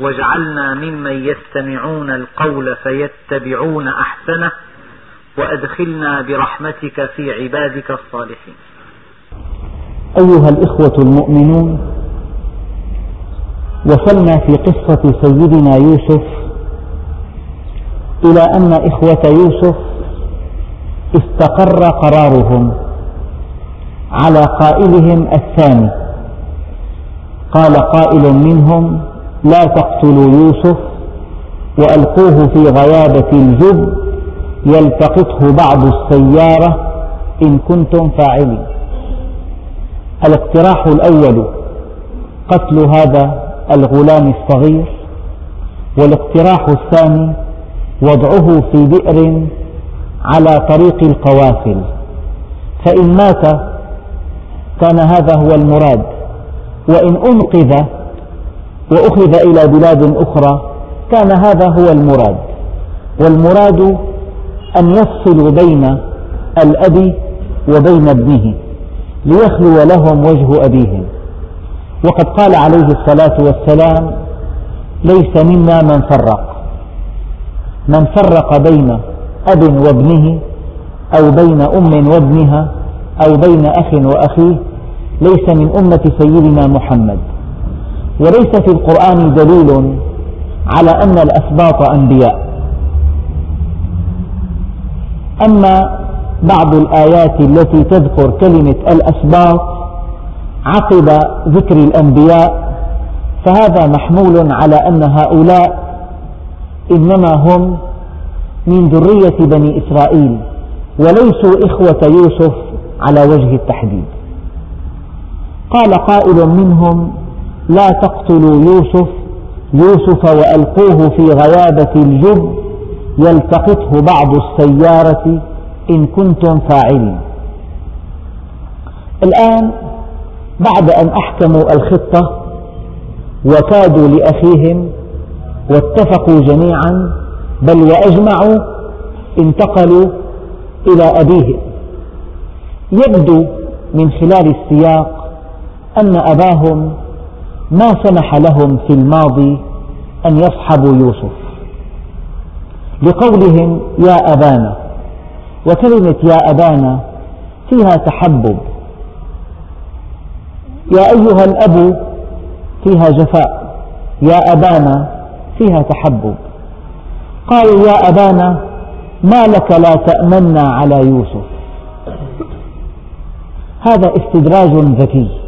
واجعلنا ممن يستمعون القول فيتبعون أحسنه وأدخلنا برحمتك في عبادك الصالحين. أيها الإخوة المؤمنون وصلنا في قصة سيدنا يوسف إلى أن إخوة يوسف استقر قرارهم على قائلهم الثاني. قال قائل منهم لا تقتلوا يوسف وألقوه في غيابة الجب يلتقطه بعض السيارة إن كنتم فاعلين. الاقتراح الأول قتل هذا الغلام الصغير. والاقتراح الثاني وضعه في بئر على طريق القوافل. فإن مات كان هذا هو المراد. وإن أنقذ وأخذ إلى بلاد أخرى. كان هذا هو المراد. والمراد أن يفصلوا بين الأب وبين ابنه ليخلو لهم وجه أبيهم وقد قال عليه الصلاة والسلام ليس منا من فرق. من فرق بين أب وابنه أو بين أم وابنها أو بين أخ وأخيه ليس من أمة سيدنا محمد. وليس في القرآن دليل على أن الأسباط أنبياء. أما بعض الآيات التي تذكر كلمة الأسباط عقب ذكر الأنبياء فهذا محمول على أن هؤلاء إنما هم من ذرية بني إسرائيل وليسوا إخوة يوسف على وجه التحديد. قال قائل منهم لا تقتلوا يوسف يوسف وألقوه في غيابة الجب يلتقطه بعض السيارة إن كنتم فاعلين. الآن بعد أن أحكموا الخطة وكادوا لأخيهم واتفقوا جميعا بل وأجمعوا انتقلوا إلى أبيهم. يبدو من خلال السياق أن أباهم ما سمح لهم في الماضي أن يصحبوا يوسف. لقولهم يا أبانا وكلمة يا أبانا فيها تحبب. يا أيها الأب فيها جفاء يا أبانا فيها تحبب. قالوا يا أبانا ما لك لا تأمنا على يوسف. هذا استدراج ذكي.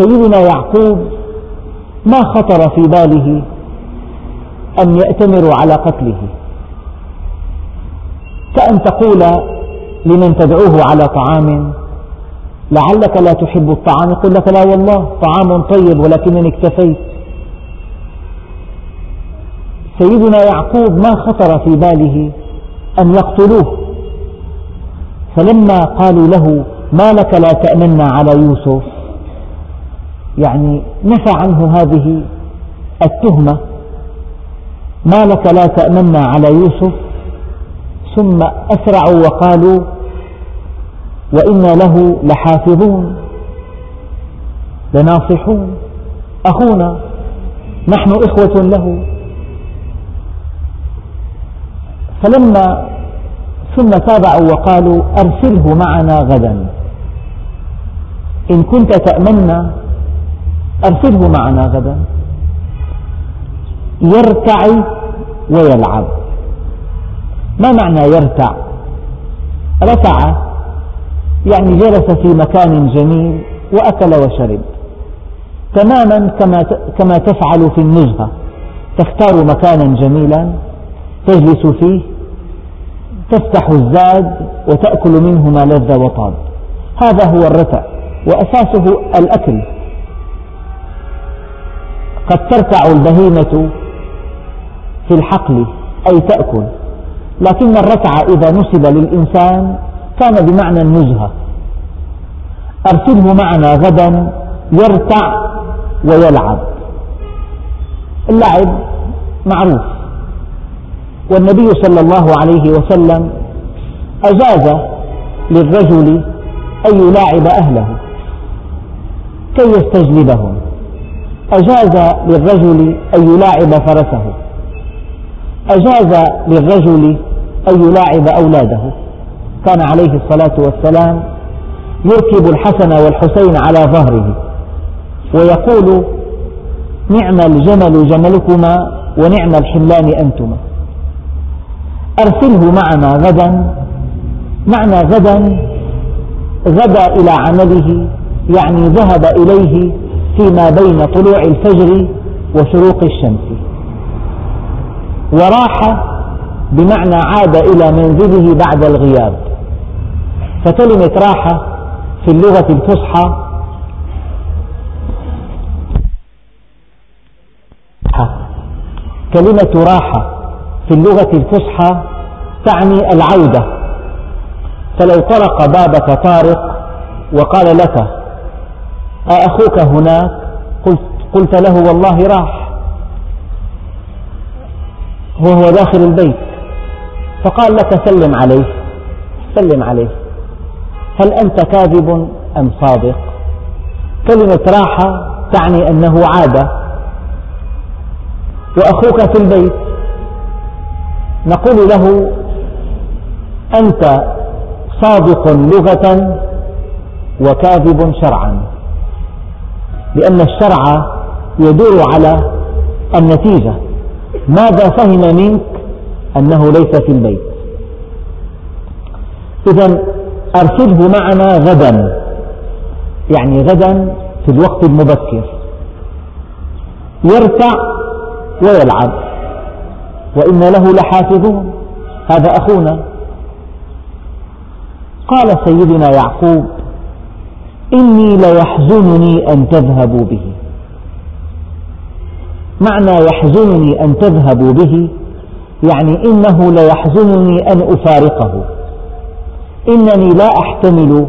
سيدنا يعقوب ما خطر في باله أن يأتمروا على قتله. كأن تقول لمن تدعوه على طعام لعلك لا تحب الطعام يقول لك لا والله طعام طيب ولكنني اكتفيت. سيدنا يعقوب ما خطر في باله أن يقتلوه. فلما قالوا له ما لك لا تأمنا على يوسف؟ يعني نفى عنه هذه التهمة ما لك لا تأمنا على يوسف ثم أسرعوا وقالوا وإنا له لحافظون لناصحون أخونا نحن إخوة له. فلما ثم تابعوا وقالوا أرسله معنا غدا إن كنت تأمنا أرسله معنا غدا. يرتع ويلعب. ما معنى يرتع رتع يعني جلس في مكان جميل وأكل وشرب. تماما كما كما تفعل في النزهة تختار مكانا جميلا تجلس فيه تفتح الزاد وتأكل منه ما لذ وطاب. هذا هو الرتع وأساسه الأكل. قد ترتع البهيمة في الحقل أي تأكل. لكن الرتع إذا نسب للإنسان كان بمعنى النزهة أرسله معنا غدا يرتع ويلعب. اللعب معروف. والنبي صلى الله عليه وسلم أجاز للرجل أن يلاعب أهله كي يستجلبهم. أجاز للرجل أن يلاعب فرسه. أجاز للرجل أن يلاعب أولاده. كان عليه الصلاة والسلام يركب الحسن والحسين على ظهره ويقول نعم الجمل جملكما ونعم الحملان أنتما. أرسله معنا غدا. معنى غدا غدا إلى عمله يعني ذهب إليه فيما بين طلوع الفجر وشروق الشمس. وراح بمعنى عاد إلى منزله بعد الغياب. فكلمة راحة في اللغة الفصحى. كلمة راحة في اللغة الفصحى تعني العودة. فلو طرق بابك طارق وقال لك أأخوك هناك؟ قلت, قلت له والله راح. وهو داخل البيت. فقال لك سلم عليه. سلم عليه. هل أنت كاذب أم صادق؟ كلمة راحة تعني أنه عاد. وأخوك في البيت. نقول له أنت صادق لغة وكاذب شرعا. لأن الشرع يدور على النتيجة. ماذا فهم منك أنه ليس في البيت؟ إذا أرسله معنا غدا. يعني غدا في الوقت المبكر. يرتع ويلعب. وإن له لحافظون. هذا أخونا. قال سيدنا يعقوب إني ليحزنني أن تذهبوا به. معنى يحزنني أن تذهبوا به يعني إنه ليحزنني أن أفارقه. إنني لا أحتمل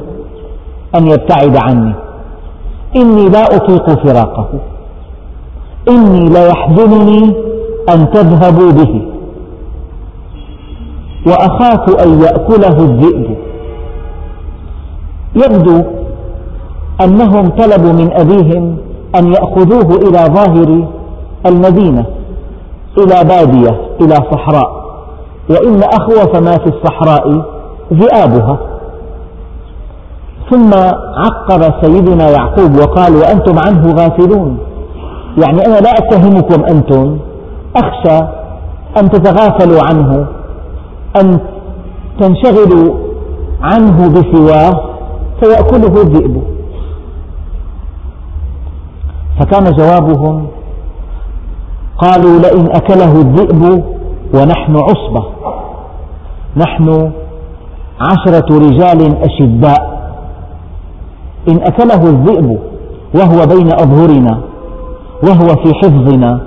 أن يبتعد عني. إني لا أطيق فراقه. إني ليحزنني أن تذهبوا به. وأخاف أن يأكله الذئب. يبدو أنهم طلبوا من أبيهم أن يأخذوه إلى ظاهر المدينة إلى بادية إلى صحراء. وإن أخوف ما في الصحراء ذئابها. ثم عقب سيدنا يعقوب وقال وأنتم عنه غافلون. يعني أنا لا أتهمكم أنتم. أخشى أن تتغافلوا عنه أن تنشغلوا عنه بسواه فيأكله الذئب. فكان جوابهم قالوا لئن أكله الذئب ونحن عصبة. نحن عشرة رجال أشداء. إن أكله الذئب وهو بين أظهرنا وهو في حفظنا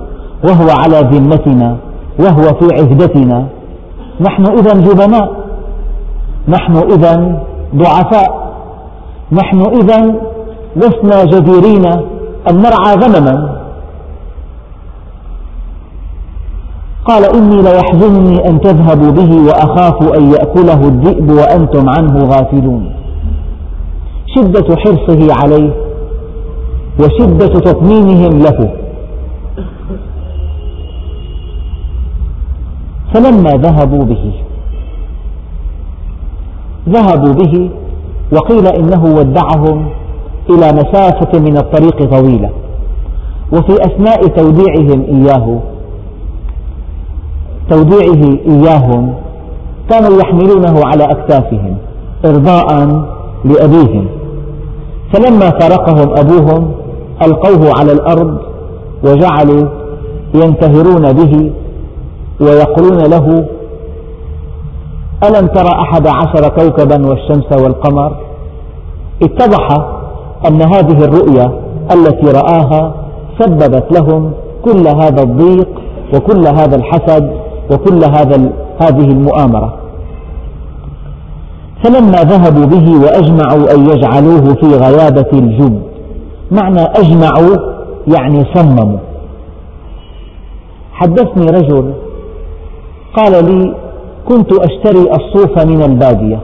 وهو على ذمتنا وهو في عهدتنا. نحن إذا جبناء. نحن إذا ضعفاء. نحن إذا لسنا جديرين أن نرعى غنما. قال إني ليحزنني أن تذهبوا به وأخاف أن يأكله الذئب وأنتم عنه غافلون. شدة حرصه عليه وشدة تطمينهم له. فلما ذهبوا به ذهبوا به وقيل إنه ودعهم إلى مسافة من الطريق طويلة. وفي أثناء توديعهم إياه توديعه إياهم كانوا يحملونه على أكتافهم إرضاء لأبيهم. فلما فارقهم أبوهم ألقوه على الأرض وجعلوا ينتهرون به ويقولون له ألم ترى أحد عشر كوكبا والشمس والقمر؟ اتضح أن هذه الرؤيا التي رآها سببت لهم كل هذا الضيق وكل هذا الحسد وكل هذا هذه المؤامرة. فلما ذهبوا به وأجمعوا أن يجعلوه في غيابة الجب معنى أجمعوا يعني صمموا. حدثني رجل قال لي كنت أشتري الصوف من البادية.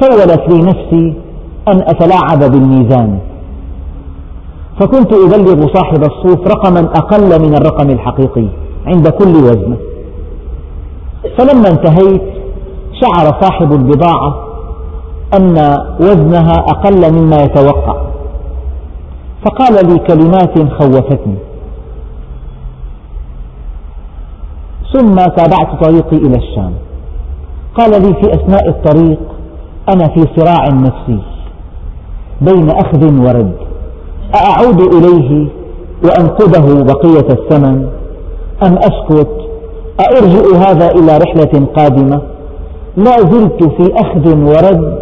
سولت لي نفسي أن أتلاعب بالميزان. فكنت أبلغ صاحب الصوف رقما أقل من الرقم الحقيقي عند كل وزن. فلما انتهيت شعر صاحب البضاعة أن وزنها أقل مما يتوقع. فقال لي كلمات خوفتني. ثم تابعت طريقي إلى الشام. قال لي في أثناء الطريق أنا في صراع نفسي. بين أخذ ورد. أأعود إليه وأنقذه بقية الثمن أم أسكت؟ أرجئ هذا إلى رحلة قادمة؟ لا زلت في أخذ ورد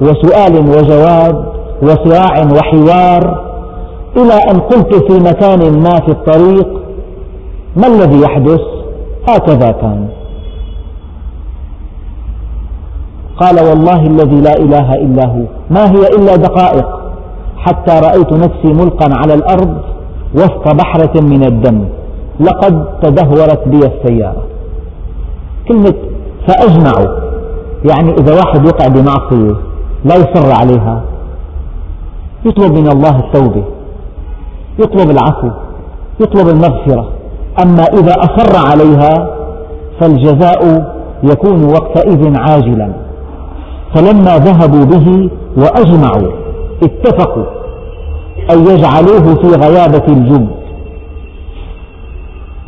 وسؤال وجواب وصراع وحوار إلى أن قلت في مكان ما في الطريق ما الذي يحدث؟ هكذا كان. قال والله الذي لا إله إلا هو. ما هي إلا دقائق. حتى رأيت نفسي ملقا على الأرض وسط بحرة من الدم. لقد تدهورت بي السيارة. كلمة فأجمعوا يعني إذا واحد وقع بمعصية لا يصر عليها. يطلب من الله التوبة. يطلب العفو. يطلب المغفرة. أما إذا أصر عليها فالجزاء يكون وقتئذ عاجلا. فلما ذهبوا به وأجمعوا اتفقوا أن يجعلوه في غيابة الجب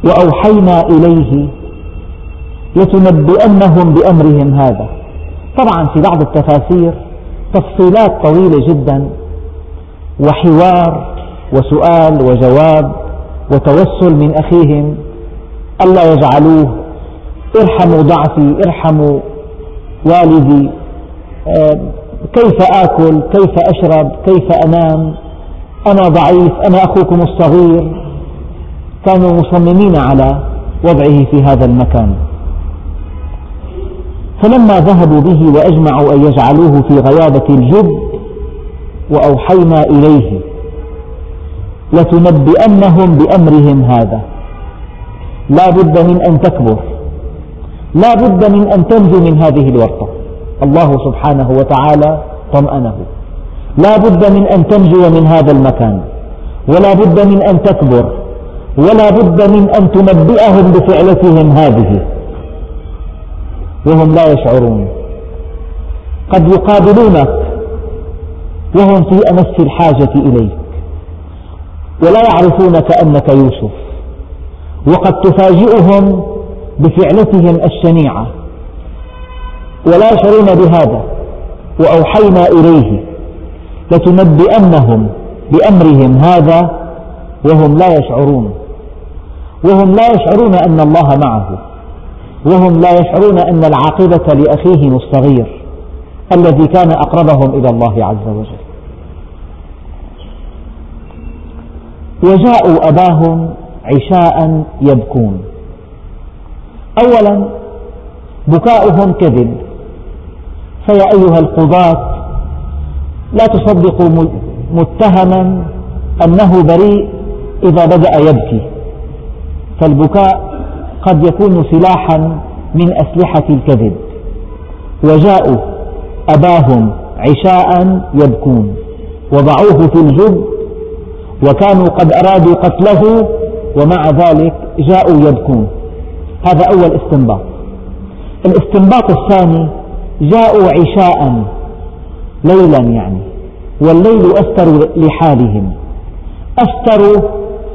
وأوحينا إليه لتنبئنهم بأمرهم هذا. طبعا في بعض التفاسير تفصيلات طويلة جدا وحوار وسؤال وجواب وتوسل من أخيهم ألا يجعلوه؟ ارحموا ضعفي ارحموا والدي كيف آكل؟ كيف أشرب؟ كيف أنام؟ أنا ضعيف؟ أنا أخوكم الصغير؟ كانوا مصممين على وضعه في هذا المكان. فلما ذهبوا به وأجمعوا أن يجعلوه في غيابة الجب وأوحينا إليه لتنبئنهم بأمرهم هذا. لا بد من أن تكبر. لا بد من أن تنجو من هذه الورطة. الله سبحانه وتعالى طمأنه. لا بد من أن تنجو من هذا المكان ولا بد من أن تكبر ولا بد من أن تنبئهم بفعلتهم هذه. وهم لا يشعرون. قد يقابلونك وهم في أمس الحاجة إليك ولا يعرفونك أنك يوسف وقد تفاجئهم بفعلتهم الشنيعة. ولا يشعرون بهذا وأوحينا إليه لتنبئنهم بأمرهم هذا وهم لا يشعرون وهم لا يشعرون أن الله معه وهم لا يشعرون أن العاقبة لأخيهم الصغير الذي كان أقربهم إلى الله عز وجل. وجاءوا أباهم عشاء يبكون. أولا بكاؤهم كذب. فيا أيها القضاة لا تصدقوا متهما أنه بريء إذا بدأ يبكي. فالبكاء قد يكون سلاحا من أسلحة الكذب. وجاءوا أباهم عشاء يبكون. وضعوه في الجب وكانوا قد أرادوا قتله ومع ذلك جاءوا يبكون. هذا أول استنباط. الاستنباط الثاني جاءوا عشاء ليلا يعني والليل أستر لحالهم أستروا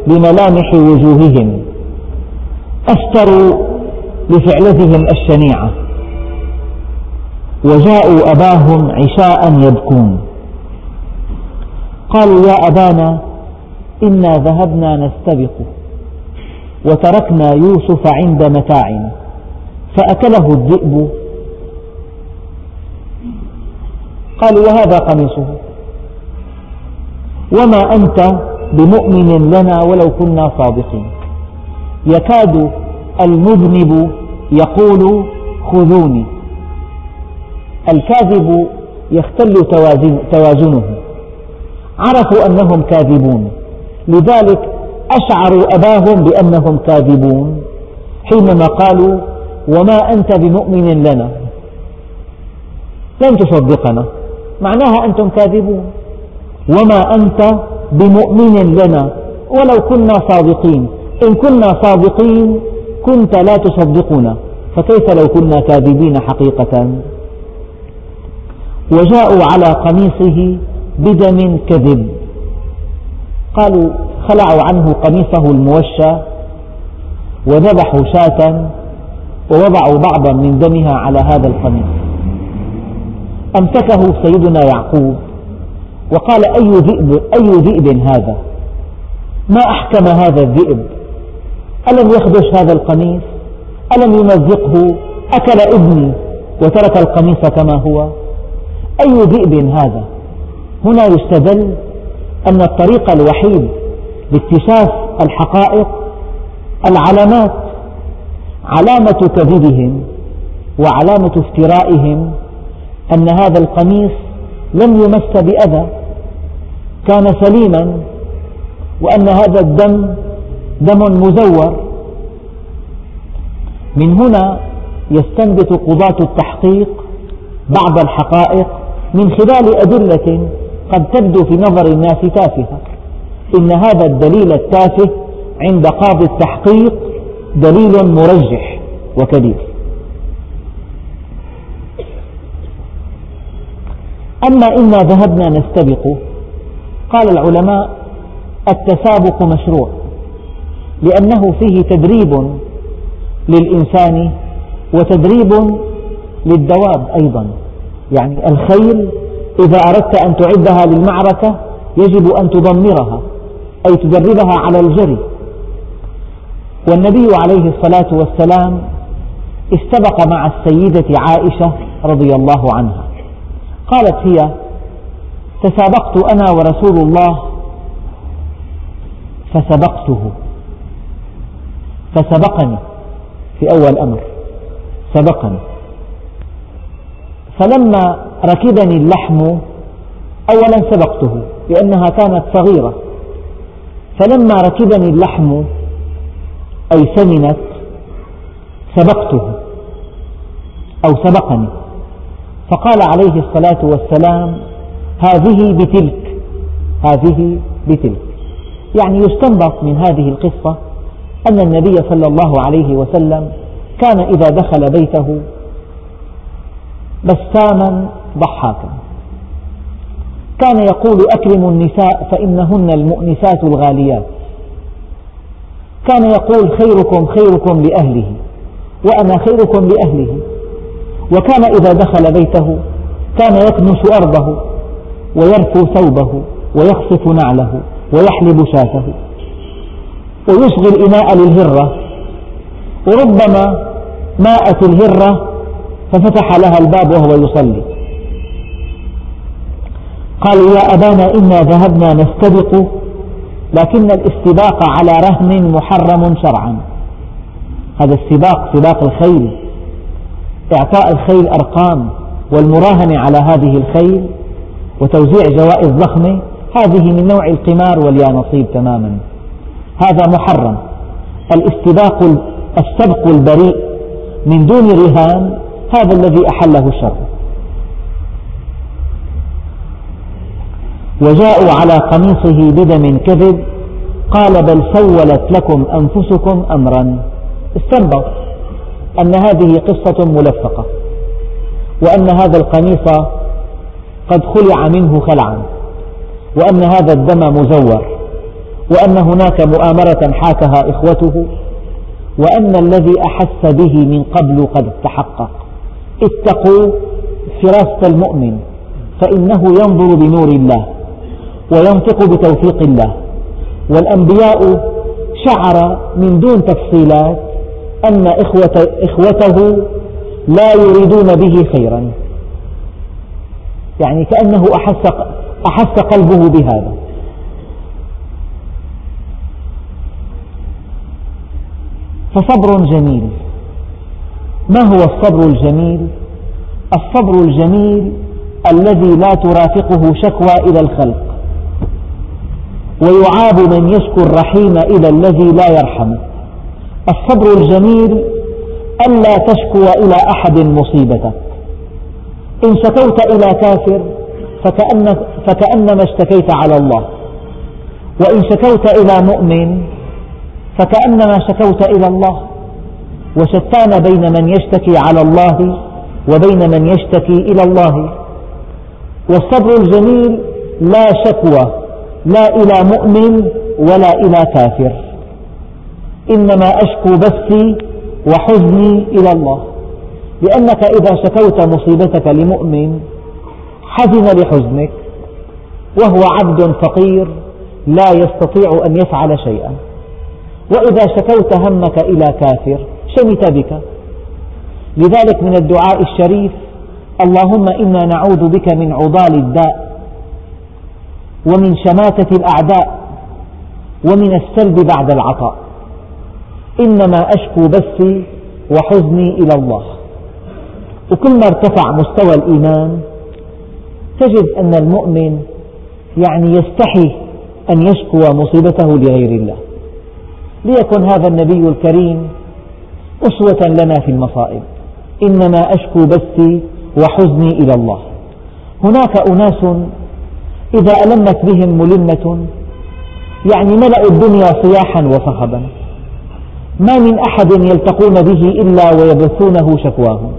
لملامح وجوههم أستروا لفعلتهم الشنيعة. وجاءوا أباهم عشاء يبكون. قالوا يا أبانا إنا ذهبنا نستبق وتركنا يوسف عند متاعنا فأكله الذئب قالوا وهذا قميصه وما أنت بمؤمن لنا ولو كنا صادقين. يكاد المذنب يقول خذوني. الكاذب يختل توازنه. عرفوا أنهم كاذبون. لذلك أشعروا أباهم بأنهم كاذبون. حينما قالوا وما أنت بمؤمن لنا. لن تصدقنا. معناها أنتم كاذبون. وما أنت بمؤمن لنا. ولو كنا صادقين. إن كنا صادقين كنت لا تصدقنا. فكيف لو كنا كاذبين حقيقة؟ وجاءوا على قميصه بدم كذب. قالوا خلعوا عنه قميصه الموشى وذبحوا شاة ووضعوا بعضا من دمها على هذا القميص. أمسكه سيدنا يعقوب وقال أي ذئب, أي ذئب هذا؟ ما أحكم هذا الذئب؟ ألم يخدش هذا القميص؟ ألم يمزقه؟ أكل ابني وترك القميص كما هو؟ أي ذئب هذا؟ هنا يستدل أن الطريق الوحيد لاكتشاف الحقائق العلامات علامة كذبهم وعلامة افترائهم أن هذا القميص لم يمس بأذى. كان سليما وأن هذا الدم دم مزور. من هنا يستنبط قضاة التحقيق بعض الحقائق من خلال أدلة قد تبدو في نظر الناس تافهة. إن هذا الدليل التافه عند قاضي التحقيق دليل مرجح وكبير. أما إنا ذهبنا نستبق. قال العلماء التسابق مشروع لأنه فيه تدريب للإنسان وتدريب للدواب أيضا. يعني الخيل إذا أردت أن تعدها للمعركة يجب أن تضمرها أي تدربها على الجري. والنبي عليه الصلاة والسلام استبق مع السيدة عائشة رضي الله عنها. قالت هي تسابقت أنا ورسول الله. فسبقته. فسبقني في أول أمر. سبقني. فلما ركبني اللحم أولا سبقته لأنها كانت صغيرة. فلما ركبني اللحم أي سمنت سبقته أو سبقني. فقال عليه الصلاة والسلام هذه بتلك هذه بتلك. يعني يستنبط من هذه القصة أن النبي صلى الله عليه وسلم كان إذا دخل بيته بساما ضحاكا. كان يقول أكرموا النساء فإنهن المؤنسات الغاليات. كان يقول خيركم خيركم لأهله وأنا خيركم لأهله. وكان إذا دخل بيته كان يكنس أرضه ويرفو ثوبه ويخصف نعله ويحلب شاته ويصغي الإناء للهرة وربما ماءت الهرة ففتح لها الباب وهو يصلي. قالوا يا أبانا إنا ذهبنا نستبق لكن الاستباق على رهن محرم شرعا. هذا السباق سباق الخيل. إعطاء الخيل أرقام والمراهنة على هذه الخيل وتوزيع جوائز ضخمة هذه من نوع القمار واليانصيب تماما. هذا محرم. الاستباق السبق البريء من دون رهان هذا الذي أحله الشرع وجاءوا على قميصه بدم كذب قال بل سولت لكم أنفسكم أمرا. استنبط. أن هذه قصة ملفقة وأن هذا القميص قد خلع منه خلعا وأن هذا الدم مزور وأن هناك مؤامرة حاكها إخوته وأن الذي أحس به من قبل قد تحقق. اتقوا فراسة المؤمن فإنه ينظر بنور الله وينطق بتوفيق الله. والأنبياء شعر من دون تفصيلات أن إخوته لا يريدون به خيرا. يعني كأنه أحس, أحس قلبه بهذا. فصبر جميل. ما هو الصبر الجميل؟ الصبر الجميل الذي لا ترافقه شكوى إلى الخلق ويعاب من يشكو الرحيم إلى الذي لا يرحمه. الصبر الجميل ألا تشكو إلى أحد مصيبتك. إن شكوت إلى كافر فكأن فكأنما اشتكيت على الله. وإن شكوت إلى مؤمن فكأنما شكوت إلى الله. وشتان بين من يشتكي على الله وبين من يشتكي إلى الله. والصبر الجميل لا شكوى لا إلى مؤمن ولا إلى كافر. إنما أشكو بثي وحزني إلى الله. لأنك إذا شكوت مصيبتك لمؤمن حزن لحزنك وهو عبد فقير لا يستطيع أن يفعل شيئا. وإذا شكوت همك إلى كافر شمت بك. لذلك من الدعاء الشريف اللهم إنا نعوذ بك من عضال الداء ومن شماتة الأعداء ومن السلب بعد العطاء. إنما أشكو بثي وحزني إلى الله. وكلما ارتفع مستوى الإيمان تجد أن المؤمن يعني يستحي أن يشكو مصيبته لغير الله. ليكن هذا النبي الكريم أسوة لنا في المصائب. إنما أشكو بثي وحزني إلى الله. هناك أناس إذا ألمت بهم ملمة يعني ملأوا الدنيا صياحا وصخبا ما من أحد يلتقون به إلا ويبثونه شكواهم.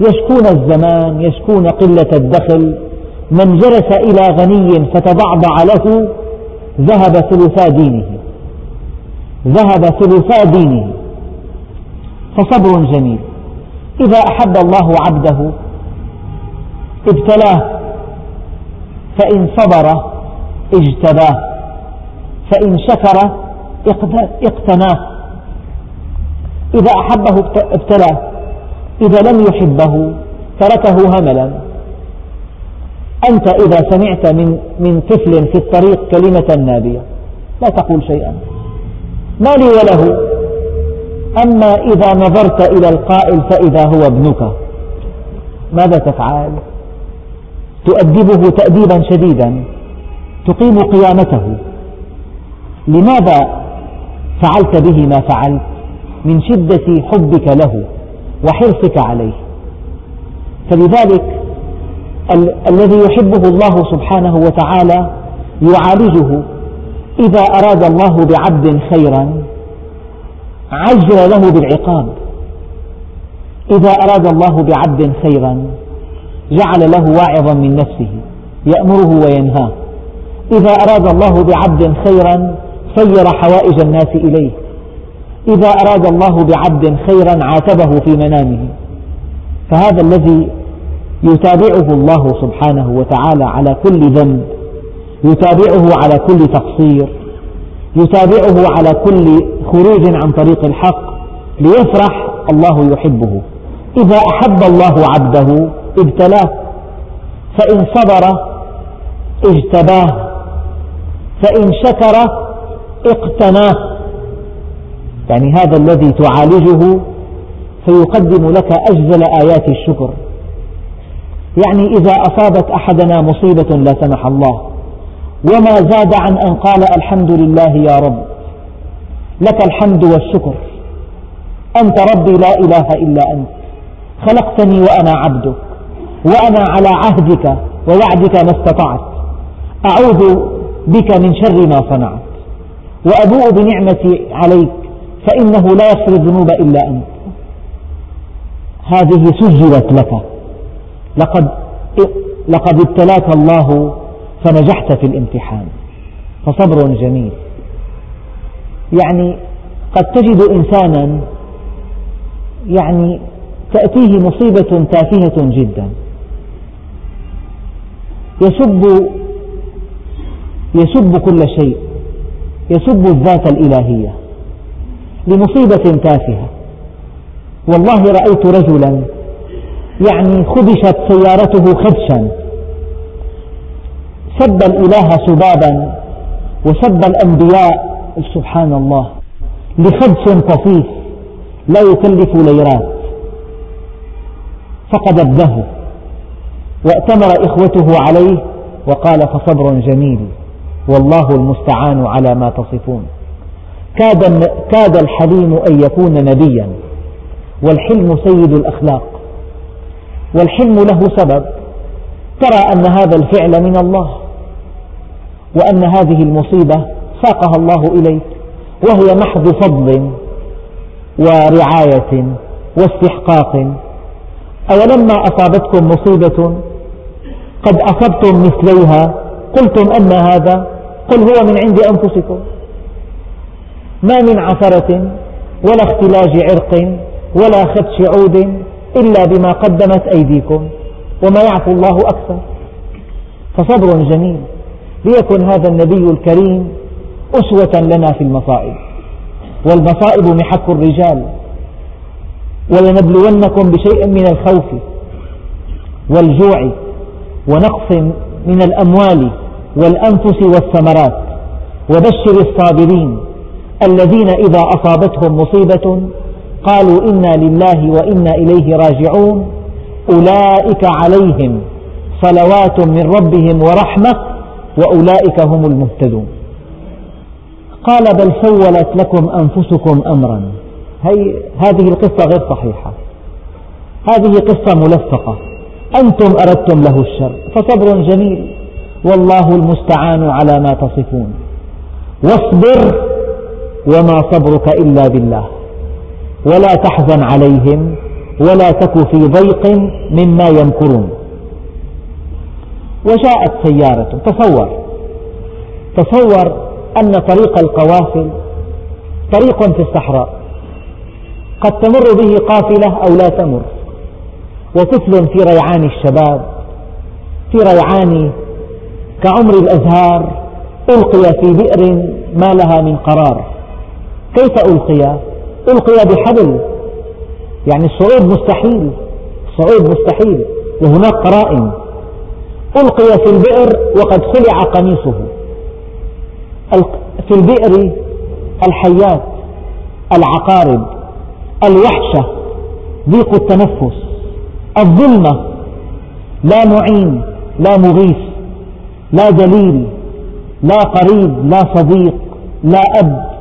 يشكون الزمان يشكون قلة الدخل. من جلس إلى غني فتضعضع له ذهب ثلثا دينه. ذهب ثلثا دينه. فصبر جميل. إذا أحب الله عبده ابتلاه. فإن صبر اجتباه. فإن شكر اقتناه. إذا أحبه ابتلاه إذا لم يحبه تركه هملا. أنت إذا سمعت من, من طفل في الطريق كلمة نابية لا تقول شيئا. ما لي وله. أما إذا نظرت إلى القائل فإذا هو ابنك. ماذا تفعل؟ تؤدبه تأديبا شديدا. تقيم قيامته. لماذا فعلت به ما فعلت؟ من شدة حبك له وحرصك عليه. فلذلك ال الذي يحبه الله سبحانه وتعالى يعالجه إذا أراد الله بعبد خيرا عجل له بالعقاب. إذا أراد الله بعبد خيرا جعل له واعظا من نفسه يأمره وينهاه. إذا أراد الله بعبد خيرا سير حوائج الناس إليه. إذا أراد الله بعبد خيرا عاتبه في منامه. فهذا الذي يتابعه الله سبحانه وتعالى على كل ذنب يتابعه على كل تقصير يتابعه على كل خروج عن طريق الحق ليفرح الله يحبه. إذا أحب الله عبده ابتلاه فإن صبر اجتباه فإن شكر اقتناه. يعني هذا الذي تعالجه فيقدم لك أجزل آيات الشكر. يعني إذا أصابت أحدنا مصيبة لا سمح الله وما زاد عن أن قال الحمد لله يا رب لك الحمد والشكر. أنت ربي لا إله إلا أنت. خلقتني وأنا عبدك وأنا على عهدك ووعدك ما استطعت. أعوذ بك من شر ما صنعت وأبوء بنعمتي عليك. فإنه لا يغفر الذنوب إلا أنت. هذه سجلت لك. لقد لقد ابتلاك الله فنجحت في الامتحان. فصبر جميل. يعني قد تجد إنسانا يعني تأتيه مصيبة تافهة جدا. يسب يسب كل شيء. يسب الذات الإلهية. لمصيبة تافهة. والله رأيت رجلا يعني خدشت سيارته خدشا. سب الإله سبابا وسب الأنبياء سبحان الله لخدش طفيف لا يكلف ليرات فقد ابنه وأتمر إخوته عليه وقال فصبر جميل والله المستعان على ما تصفون. كاد, كاد الحليم أن يكون نبيا والحلم سيد الأخلاق والحلم له سبب ترى أن هذا الفعل من الله وأن هذه المصيبة ساقها الله إليك وهي محض فضل ورعاية واستحقاق. أولما أصابتكم مصيبة قد أصبتم مثليها قلتم أن هذا قل هو من عند أنفسكم. ما من عثرة ولا اختلاج عرق ولا خدش عود إلا بما قدمت أيديكم وما يعفو الله أكثر. فصبر جميل ليكن هذا النبي الكريم أسوة لنا في المصائب. والمصائب محك الرجال ولنبلونكم بشيء من الخوف والجوع ونقص من الأموال والأنفس والثمرات وبشر الصابرين. الذين إذا أصابتهم مصيبة قالوا إنا لله وإنا إليه راجعون أولئك عليهم صلوات من ربهم ورحمة وأولئك هم المهتدون. قال بل سولت لكم أنفسكم أمرا. هي هذه القصة غير صحيحة. هذه قصة ملفقة أنتم أردتم له الشر فصبر جميل والله المستعان على ما تصفون. واصبر وما صبرك إلا بالله. ولا تحزن عليهم ولا تك في ضيق مما يمكرون. وجاءت سيارة. تصور. تصور أن طريق القوافل طريق في الصحراء قد تمر به قافلة أو لا تمر. وطفل في ريعان الشباب في ريعان كعمر الأزهار ألقي في بئر ما لها من قرار. كيف ألقي؟ ألقي بحبل. يعني الصعود مستحيل الصعود مستحيل. وهناك قرائن. ألقي في البئر وقد خلع قميصه. في البئر الحيات العقارب الوحشة ضيق التنفس الظلمة. لا معين لا مغيث لا دليل لا قريب لا صديق لا أب.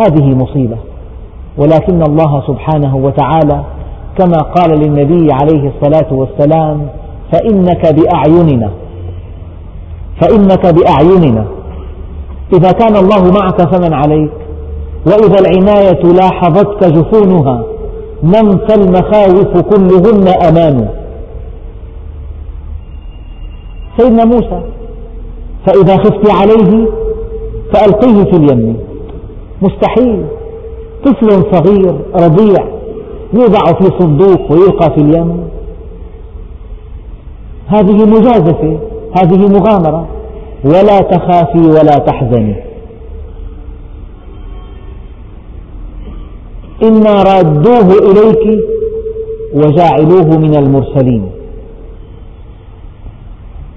هذه مصيبة. ولكن الله سبحانه وتعالى كما قال للنبي عليه الصلاة والسلام فإنك بأعيننا فإنك بأعيننا. إذا كان الله معك فمن عليك وإذا العناية لاحظتك جفونها نم فالمخاوف كلهن أمان. سيدنا موسى فإذا خفت عليه فألقيه في اليم. مستحيل. طفل صغير رضيع يوضع في صندوق ويلقى في اليم. هذه مجازفة هذه مغامرة. ولا تخافي ولا تحزني. إنا رادوه إليك وجاعلوه من المرسلين.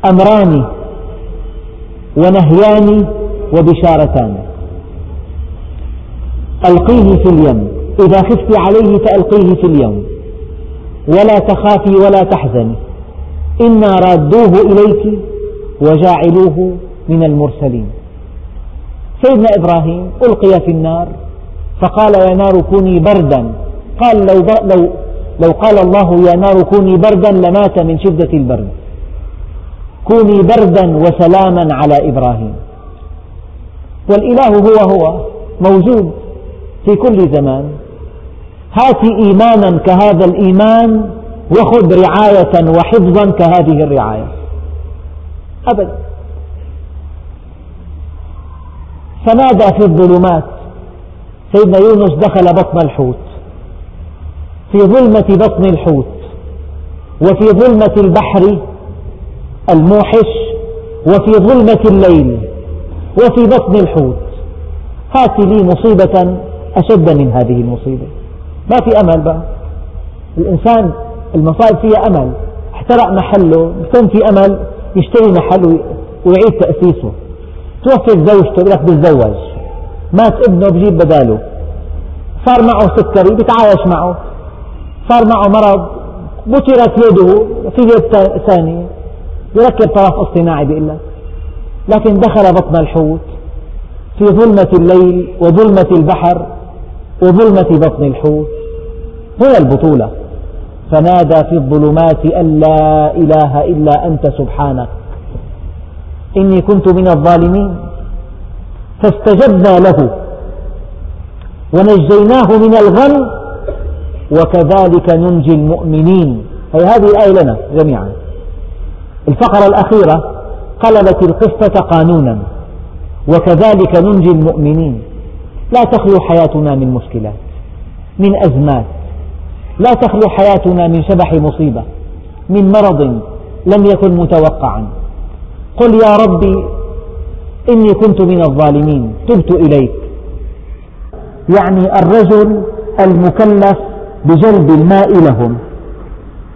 أمران ونهيان وبشارتان. ألقيه في اليم. إذا خفت عليه فألقيه في اليم. ولا تخافي ولا تحزني إنا رادوه إليك وجاعلوه من المرسلين. سيدنا إبراهيم ألقي في النار فقال يا نار كوني بردا. قال لو, لو, لو قال الله يا نار كوني بردا لمات من شدة البرد. كوني بردا وسلاما على إبراهيم. والإله هو هو موجود. في كل زمان. هات إيمانا كهذا الإيمان وخذ رعاية وحفظا كهذه الرعاية. أبدا. فنادى في الظلمات. سيدنا يونس دخل بطن الحوت. في ظلمة بطن الحوت. وفي ظلمة البحر الموحش. وفي ظلمة الليل. وفي بطن الحوت. هات لي مصيبة أشد من هذه المصيبة. ما في أمل بقى. الإنسان المصائب فيها أمل. احترق محله بكون في أمل يشتري محل ويعيد تأسيسه. توفت زوجته لك بتزوج. مات ابنه بجيب بداله. صار معه سكري بيتعايش معه. صار معه مرض بترت يده في يد ثانية. يركب طرف اصطناعي بيقول لك. لكن دخل بطن الحوت. في ظلمة الليل وظلمة البحر. وظلمة بطن الحوت. هنا البطولة. فنادى في الظلمات أن لا إله إلا أنت سبحانك. إني كنت من الظالمين. فاستجبنا له. ونجيناه من الغم. وكذلك ننجي المؤمنين. هي هذه الآية لنا جميعا. الفقرة الأخيرة قلبت القصة قانونا. وكذلك ننجي المؤمنين. لا تخلو حياتنا من مشكلات من أزمات. لا تخلو حياتنا من شبح مصيبة من مرض لم يكن متوقعا. قل يا ربي إني كنت من الظالمين تبت إليك. يعني الرجل المكلف بجلب الماء لهم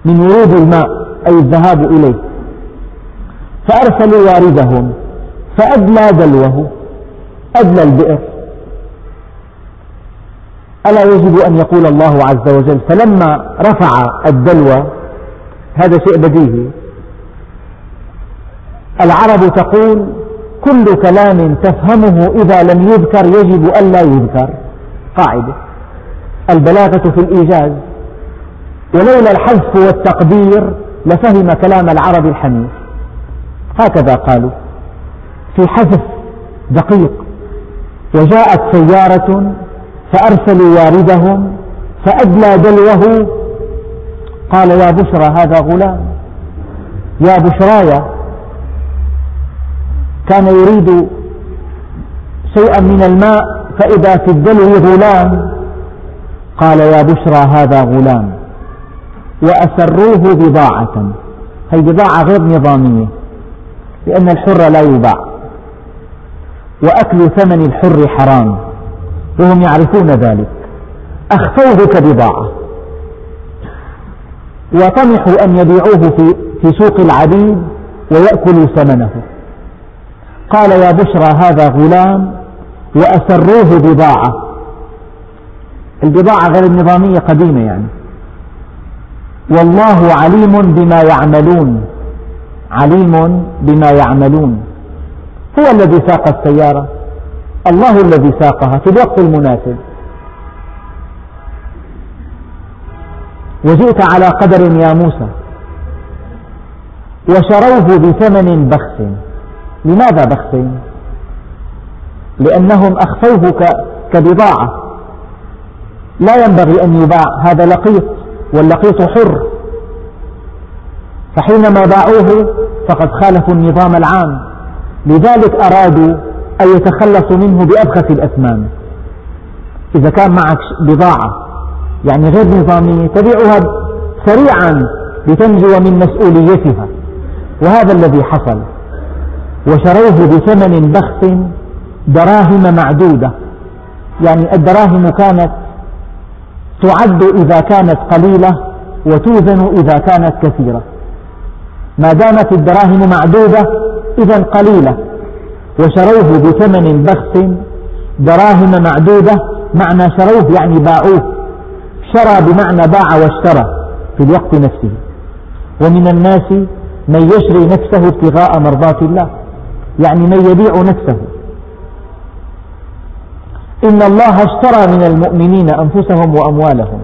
من ورود الماء أي الذهاب إليه. فأرسلوا واردهم فأدلى دلوه أدلى البئر. ألا يجب أن يقول الله عز وجل فلما رفع الدلو هذا شيء بديهي. العرب تقول كل كلام تفهمه إذا لم يذكر يجب ألا يذكر. قاعدة. البلاغة في الإيجاز. ولولا الحذف والتقدير لفهم كلام العرب الحنيف. هكذا قالوا. في حذف دقيق. وجاءت سيارة فأرسلوا واردهم فأدلى دلوه. قال يا بشرى هذا غلام. يا بشراي كان يريد شيئا من الماء فإذا في الدلو غلام. قال يا بشرى هذا غلام. وأسروه بضاعة. هي بضاعة غير نظامية لأن الحر لا يباع. وأكل ثمن الحر حرام. وهم يعرفون ذلك. أخفوه كبضاعة وطمحوا أن يبيعوه في, في سوق العبيد ويأكلوا ثمنه. قال يا بشرى هذا غلام وأسروه بضاعة. البضاعة غير النظامية قديمة يعني. والله عليم بما يعملون. عليم بما يعملون. هو الذي ساق السيارة. الله الذي ساقها في الوقت المناسب. وجئت على قدر يا موسى. وشروه بثمن بخس. لماذا بخس؟ لأنهم أخفوه كبضاعة. لا ينبغي أن يباع هذا لقيط واللقيط حر. فحينما باعوه فقد خالفوا النظام العام. لذلك أرادوا أن يتخلصوا منه بأبخس الأثمان. إذا كان معك بضاعة يعني غير نظامية تبيعها سريعا لتنجو من مسؤوليتها. وهذا الذي حصل. وشروه بثمن بخس دراهم معدودة. يعني الدراهم كانت تعد إذا كانت قليلة وتوزن إذا كانت كثيرة. ما دامت الدراهم معدودة إذا قليلة. وشروه بثمن بخس دراهم معدودة معنى شروه يعني باعوه. شرى بمعنى باع واشترى في الوقت نفسه. ومن الناس من يشري نفسه ابتغاء مرضات الله يعني من يبيع نفسه. إن الله اشترى من المؤمنين أنفسهم وأموالهم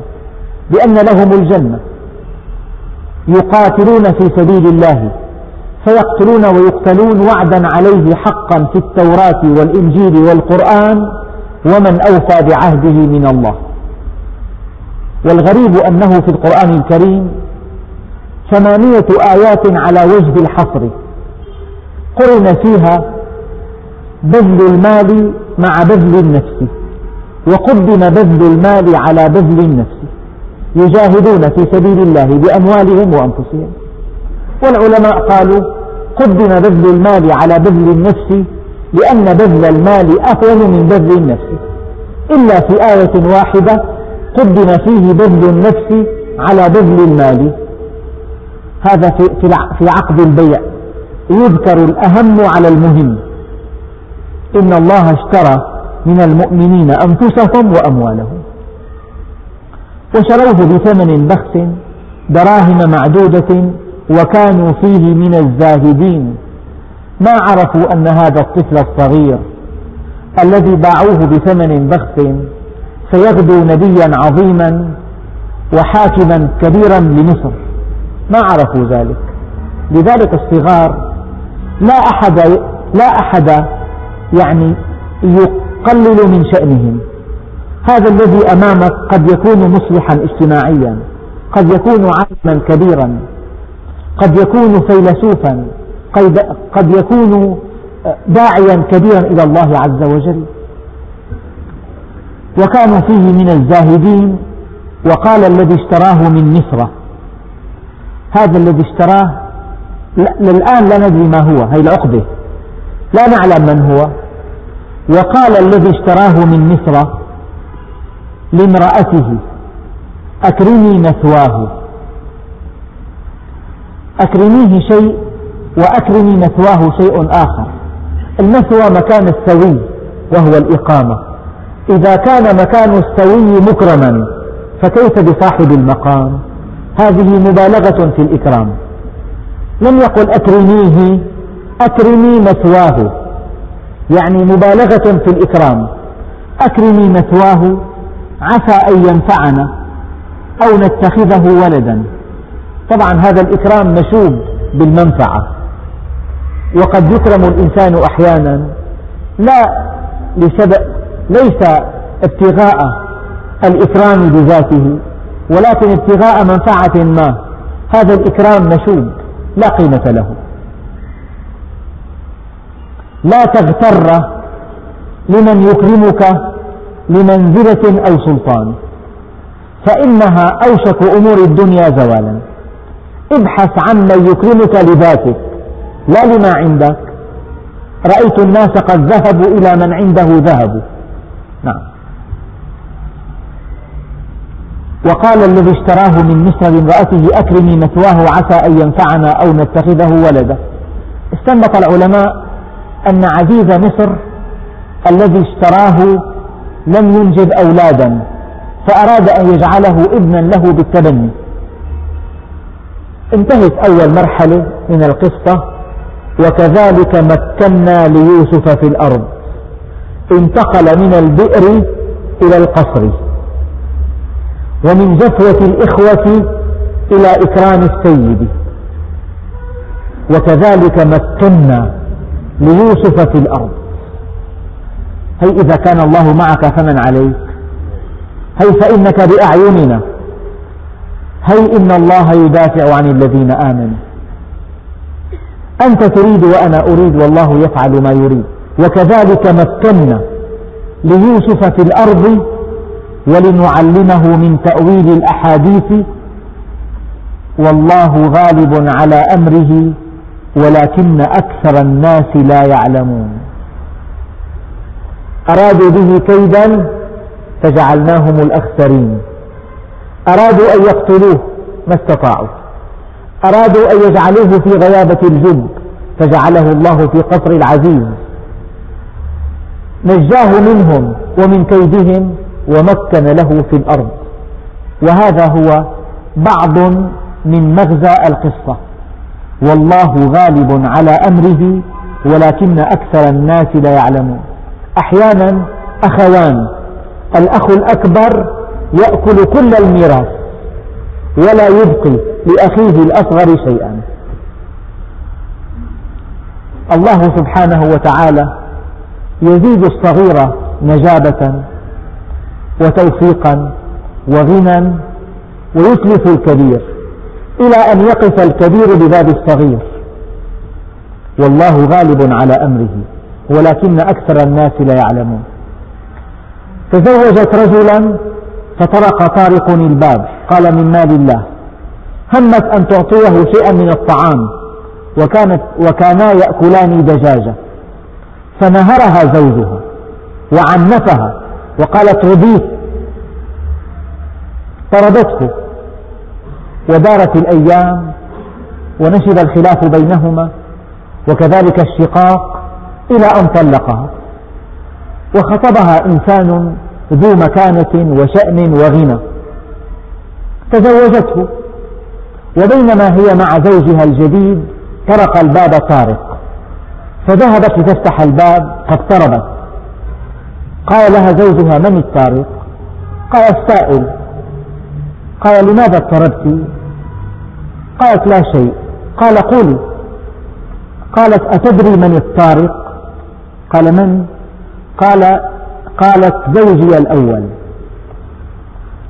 بأن لهم الجنة يقاتلون في سبيل الله. فيقتلون ويقتلون وعدا عليه حقا في التوراة والإنجيل والقرآن ومن أوفى بعهده من الله. والغريب أنه في القرآن الكريم ثمانية آيات على وجه الحصر. قرن فيها بذل المال مع بذل النفس وقدم بذل المال على بذل النفس يجاهدون في سبيل الله بأموالهم وأنفسهم. والعلماء قالوا قدم بذل المال على بذل النفس لأن بذل المال أهون من بذل النفس. إلا في آية واحدة قدم فيه بذل النفس على بذل المال. هذا في عقد البيع. يذكر الأهم على المهم. إن الله اشترى من المؤمنين أنفسهم وأموالهم. وشروه بثمن بخس دراهم معدودة وكانوا فيه من الزاهدين. ما عرفوا أن هذا الطفل الصغير الذي باعوه بثمن بخس سيغدو نبيا عظيما وحاكما كبيرا لمصر. ما عرفوا ذلك. لذلك الصغار لا أحد لا أحد يعني يقلل من شأنهم. هذا الذي أمامك قد يكون مصلحا اجتماعيا قد يكون عالما كبيرا. قد يكون فيلسوفا قد يكون داعيا كبيرا إلى الله عز وجل. وكانوا فيه من الزاهدين وقال الذي اشتراه من مصر. هذا الذي اشتراه للآن لا ندري ما هو هي العقدة لا نعلم من هو. وقال الذي اشتراه من مصر لامرأته أكرمي مثواه. أكرميه شيء وأكرمي مثواه شيء آخر. المثوى مكان السوي وهو الإقامة. إذا كان مكان السوي مكرما فكيف بصاحب المقام؟ هذه مبالغة في الإكرام. لم يقل أكرميه أكرمي مثواه. يعني مبالغة في الإكرام. أكرمي مثواه عسى أن ينفعنا أو نتخذه ولدا. طبعا هذا الإكرام مشوب بالمنفعة. وقد يكرم الإنسان أحيانا لا لسبب ليس ابتغاء الإكرام بذاته ولكن ابتغاء منفعة ما. هذا الإكرام مشوب لا قيمة له. لا تغتر لمن يكرمك لمنزلة أو سلطان فإنها أوشك أمور الدنيا زوالا. ابحث عن من يكرمك لذاتك لا لما عندك. رأيت الناس قد ذهبوا إلى من عنده ذهبوا. نعم. وقال الذي اشتراه من مصر لامرأته أكرمي مثواه عسى أن ينفعنا أو نتخذه ولدا. استنبط العلماء أن عزيز مصر الذي اشتراه لم ينجب أولادا فأراد أن يجعله ابنا له بالتبني. انتهت أول مرحلة من القصة وكذلك مكنا ليوسف في الأرض. انتقل من البئر إلى القصر. ومن جفوة الإخوة إلى إكرام السيد. وكذلك مكنا ليوسف في الأرض. هي إذا كان الله معك فمن عليك. هي فإنك بأعيننا. هي إن الله يدافع عن الذين آمنوا؟ أنت تريد وأنا أريد والله يفعل ما يريد. وكذلك مكنا ليوسف في الأرض ولنعلمه من تأويل الأحاديث. والله غالب على أمره ولكن أكثر الناس لا يعلمون. أرادوا به كيدا فجعلناهم الأخسرين. أرادوا أن يقتلوه ما استطاعوا. أرادوا أن يجعلوه في غيابة الجب فجعله الله في قصر العزيز. نجاه منهم ومن كيدهم ومكن له في الأرض. وهذا هو بعض من مغزى القصة. والله غالب على أمره ولكن أكثر الناس لا يعلمون. أحيانا أخوان الأخ الأكبر يأكل كل الميراث ولا يبقي لأخيه الأصغر شيئا. الله سبحانه وتعالى يزيد الصغير نجابة وتوفيقا وغنى ويتلف الكبير إلى أن يقف الكبير بباب الصغير. والله غالب على أمره ولكن أكثر الناس لا يعلمون. تزوجت رجلا فطرق طارق الباب. قال من مال الله. همت أن تعطيه شيئا من الطعام وكانت وكانا يأكلان دجاجة. فنهرها زوجها وعنفها وقالت رضيت. طردته ودارت الأيام ونشب الخلاف بينهما وكذلك الشقاق إلى أن طلقها. وخطبها إنسان ذو مكانة وشأن وغنى. تزوجته وبينما هي مع زوجها الجديد طرق الباب طارق. فذهبت لتفتح الباب فاقتربت. قال لها زوجها من الطارق؟ قال السائل. قال لماذا اضطربت قالت لا شيء. قال قولي قالت أتدري من الطارق؟ قال من؟ قال قالت زوجي الأول.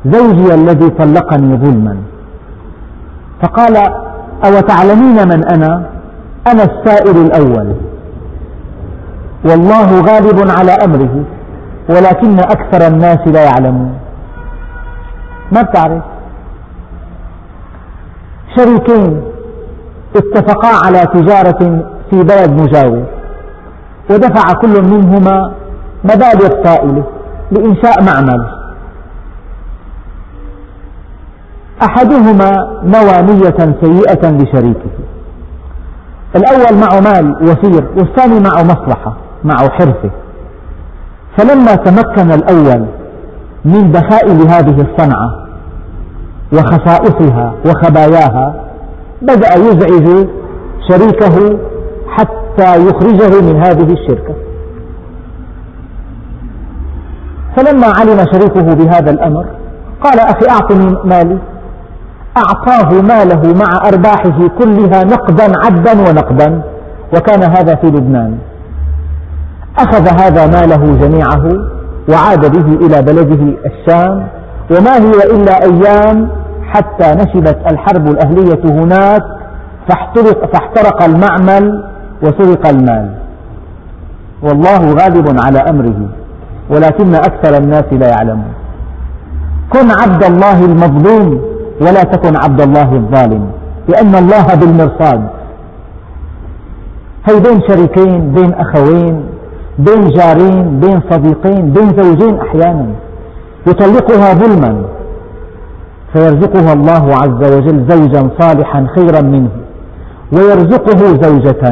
زوجي الذي طلقني ظلما. فقال أو تعلمين من أنا؟ أنا السائل الأول. والله غالب على أمره ولكن أكثر الناس لا يعلمون. ما بتعرف؟ شريكين اتفقا على تجارة في بلد مجاور ودفع كل منهما مبالغ طائلة لإنشاء معمل. أحدهما نوى نية سيئة لشريكه. الأول معه مال وفير والثاني معه مصلحة معه حرفة. فلما تمكن الأول من دخائل هذه الصنعة وخصائصها وخباياها بدأ يزعج شريكه حتى يخرجه من هذه الشركة. فلما علم شريكه بهذا الأمر قال أخي أعطني مالي. أعطاه ماله مع أرباحه كلها نقدا عدا ونقدا. وكان هذا في لبنان. أخذ هذا ماله جميعه وعاد به إلى بلده الشام. وما هي إلا أيام حتى نشبت الحرب الأهلية هناك فاحترق, فاحترق المعمل وسرق المال. والله غالب على أمره. ولكن أكثر الناس لا يعلمون. كن عبد الله المظلوم ولا تكن عبد الله الظالم لأن الله بالمرصاد. هي بين شريكين بين أخوين بين جارين بين صديقين بين زوجين أحيانا. يطلقها ظلما فيرزقها الله عز وجل زوجا صالحا خيرا منه ويرزقه زوجة.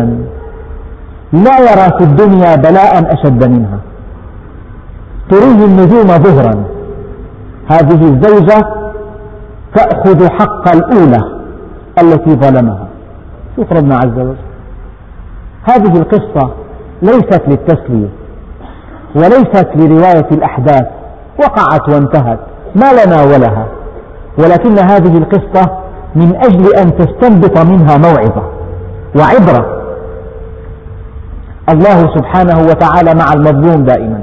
لا يرى في الدنيا بلاء أشد منها. تريه النجوم ظهرا. هذه الزوجة تأخذ حق الأولى التي ظلمها. شوف ربنا عز وجل. هذه القصة ليست للتسلية وليست لرواية الأحداث. وقعت وانتهت. ما لنا ولها. ولكن هذه القصة من أجل أن تستنبط منها موعظة وعبرة. الله سبحانه وتعالى مع المظلوم دائما.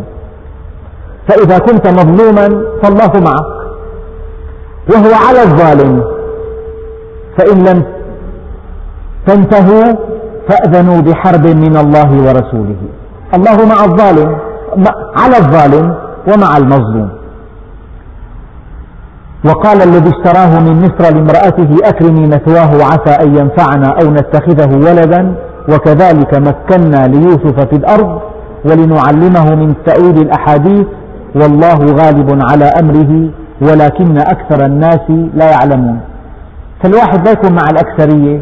فإذا كنت مظلوما فالله معك. وهو على الظالم. فإن لم تنتهوا فأذنوا بحرب من الله ورسوله. الله مع الظالم على الظالم ومع المظلوم. وقال الذي اشتراه من مصر لامرأته أكرمي مثواه عسى أن ينفعنا أو نتخذه ولدا. وكذلك مكنا ليوسف في الأرض ولنعلمه من تأويل الأحاديث والله غالب على أمره ولكن أكثر الناس لا يعلمون. فالواحد لا يكون مع الأكثرية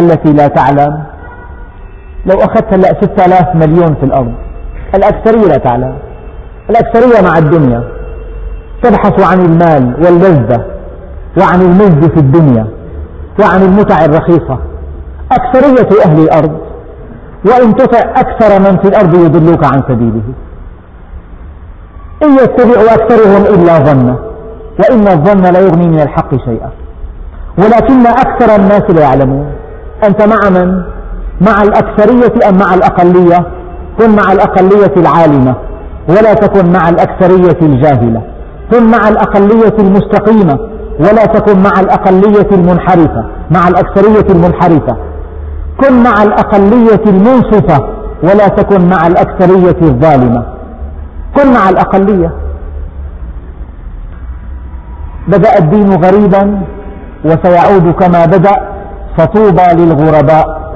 التي لا تعلم. لو أخذت هلأ ستة آلاف مليون في الأرض الأكثرية لا تعلم. الأكثرية مع الدنيا. تبحث عن المال واللذة وعن المجد في الدنيا وعن المتع الرخيصة. أكثرية أهل الأرض وإن تطع أكثر من في الأرض يضلوك عن سبيله. إن يتبع أكثرهم إلا ظنا وإن الظن لا يغني من الحق شيئا. ولكن أكثر الناس لا يعلمون. أنت مع من؟ مع الأكثرية أم مع الأقلية؟ كن مع الأقلية العالمة ولا تكن مع الأكثرية الجاهلة. كن مع الأقلية المستقيمة ولا تكن مع الأقلية المنحرفة مع الأكثرية المنحرفة. كن مع الأقلية المنصفة ولا تكن مع الأكثرية الظالمة. كن مع الأقلية. بدأ الدين غريبا وسيعود كما بدأ فطوبى للغرباء.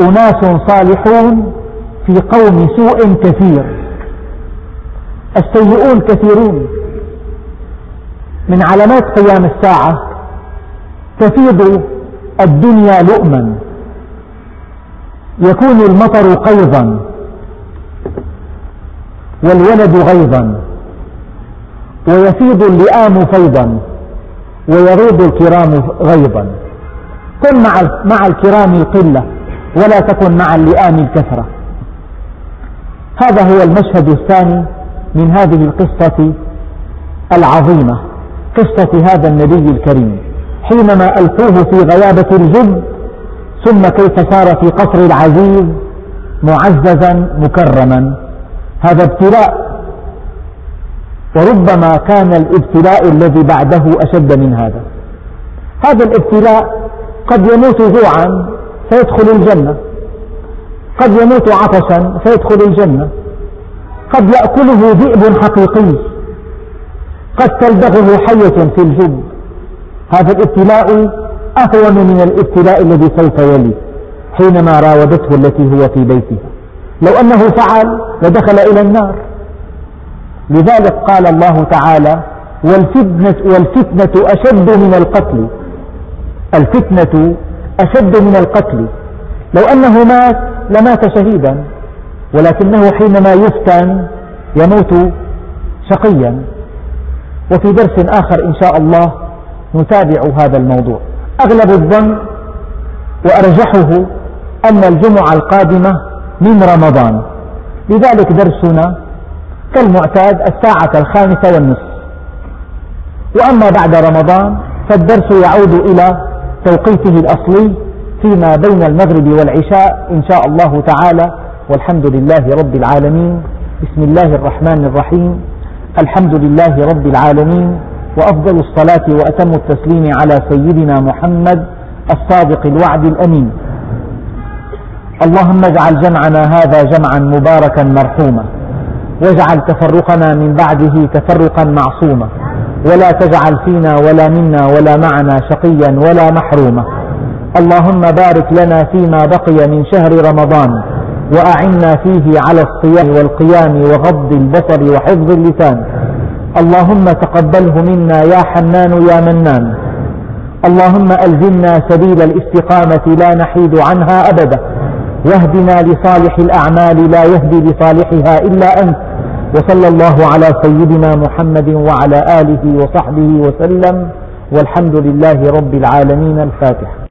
أناس صالحون في قوم سوء كثير. السيئون كثيرون. من علامات قيام الساعة تفيض الدنيا لؤما. يكون المطر قيظا والولد غيظا ويفيض اللئام فيضا ويروض الكرام غيظا. كن مع مع الكرام القلة ولا تكن مع اللئام الكثرة. هذا هو المشهد الثاني من هذه القصة العظيمة قصة هذا النبي الكريم. حينما ألقوه في غيابة الجب ثم كيف صار في قصر العزيز معززا مكرما. هذا ابتلاء. وربما كان الابتلاء الذي بعده أشد من هذا. هذا الابتلاء قد يموت جوعا فيدخل الجنة. قد يموت عطشا فيدخل الجنة. قد يأكله ذئب حقيقي. قد تلدغه حية في الجب هذا الابتلاء أهون من الابتلاء الذي سوف يلي حينما راودته التي هو في بيتها لو أنه فعل لدخل إلى النار. لذلك قال الله تعالى والفتنة, والفتنة أشد من القتل. الفتنة أشد من القتل. لو أنه مات لمات شهيدا ولكنه حينما يفتن يموت شقيا. وفي درس آخر إن شاء الله نتابع هذا الموضوع. أغلب الظن وأرجحه أن الجمعة القادمة من رمضان. لذلك درسنا كالمعتاد الساعة الخامسة والنصف. وأما بعد رمضان فالدرس يعود إلى توقيته الأصلي فيما بين المغرب والعشاء إن شاء الله تعالى. والحمد لله رب العالمين. بسم الله الرحمن الرحيم. الحمد لله رب العالمين. وأفضل الصلاة وأتم التسليم على سيدنا محمد الصادق الوعد الأمين. اللهم اجعل جمعنا هذا جمعا مباركا مرحوما. واجعل تفرقنا من بعده تفرقا معصوما. ولا تجعل فينا ولا منا ولا معنا شقيا ولا محروما. اللهم بارك لنا فيما بقي من شهر رمضان وأعنا فيه على الصيام والقيام وغض البصر وحفظ اللسان. اللهم تقبله منا يا حنان يا منان. اللهم ألزمنا سبيل الاستقامة لا نحيد عنها أبدا. واهدنا لصالح الأعمال لا يهدي لصالحها إلا أنت. وصلى الله على سيدنا محمد وعلى آله وصحبه وسلم والحمد لله رب العالمين الفاتحة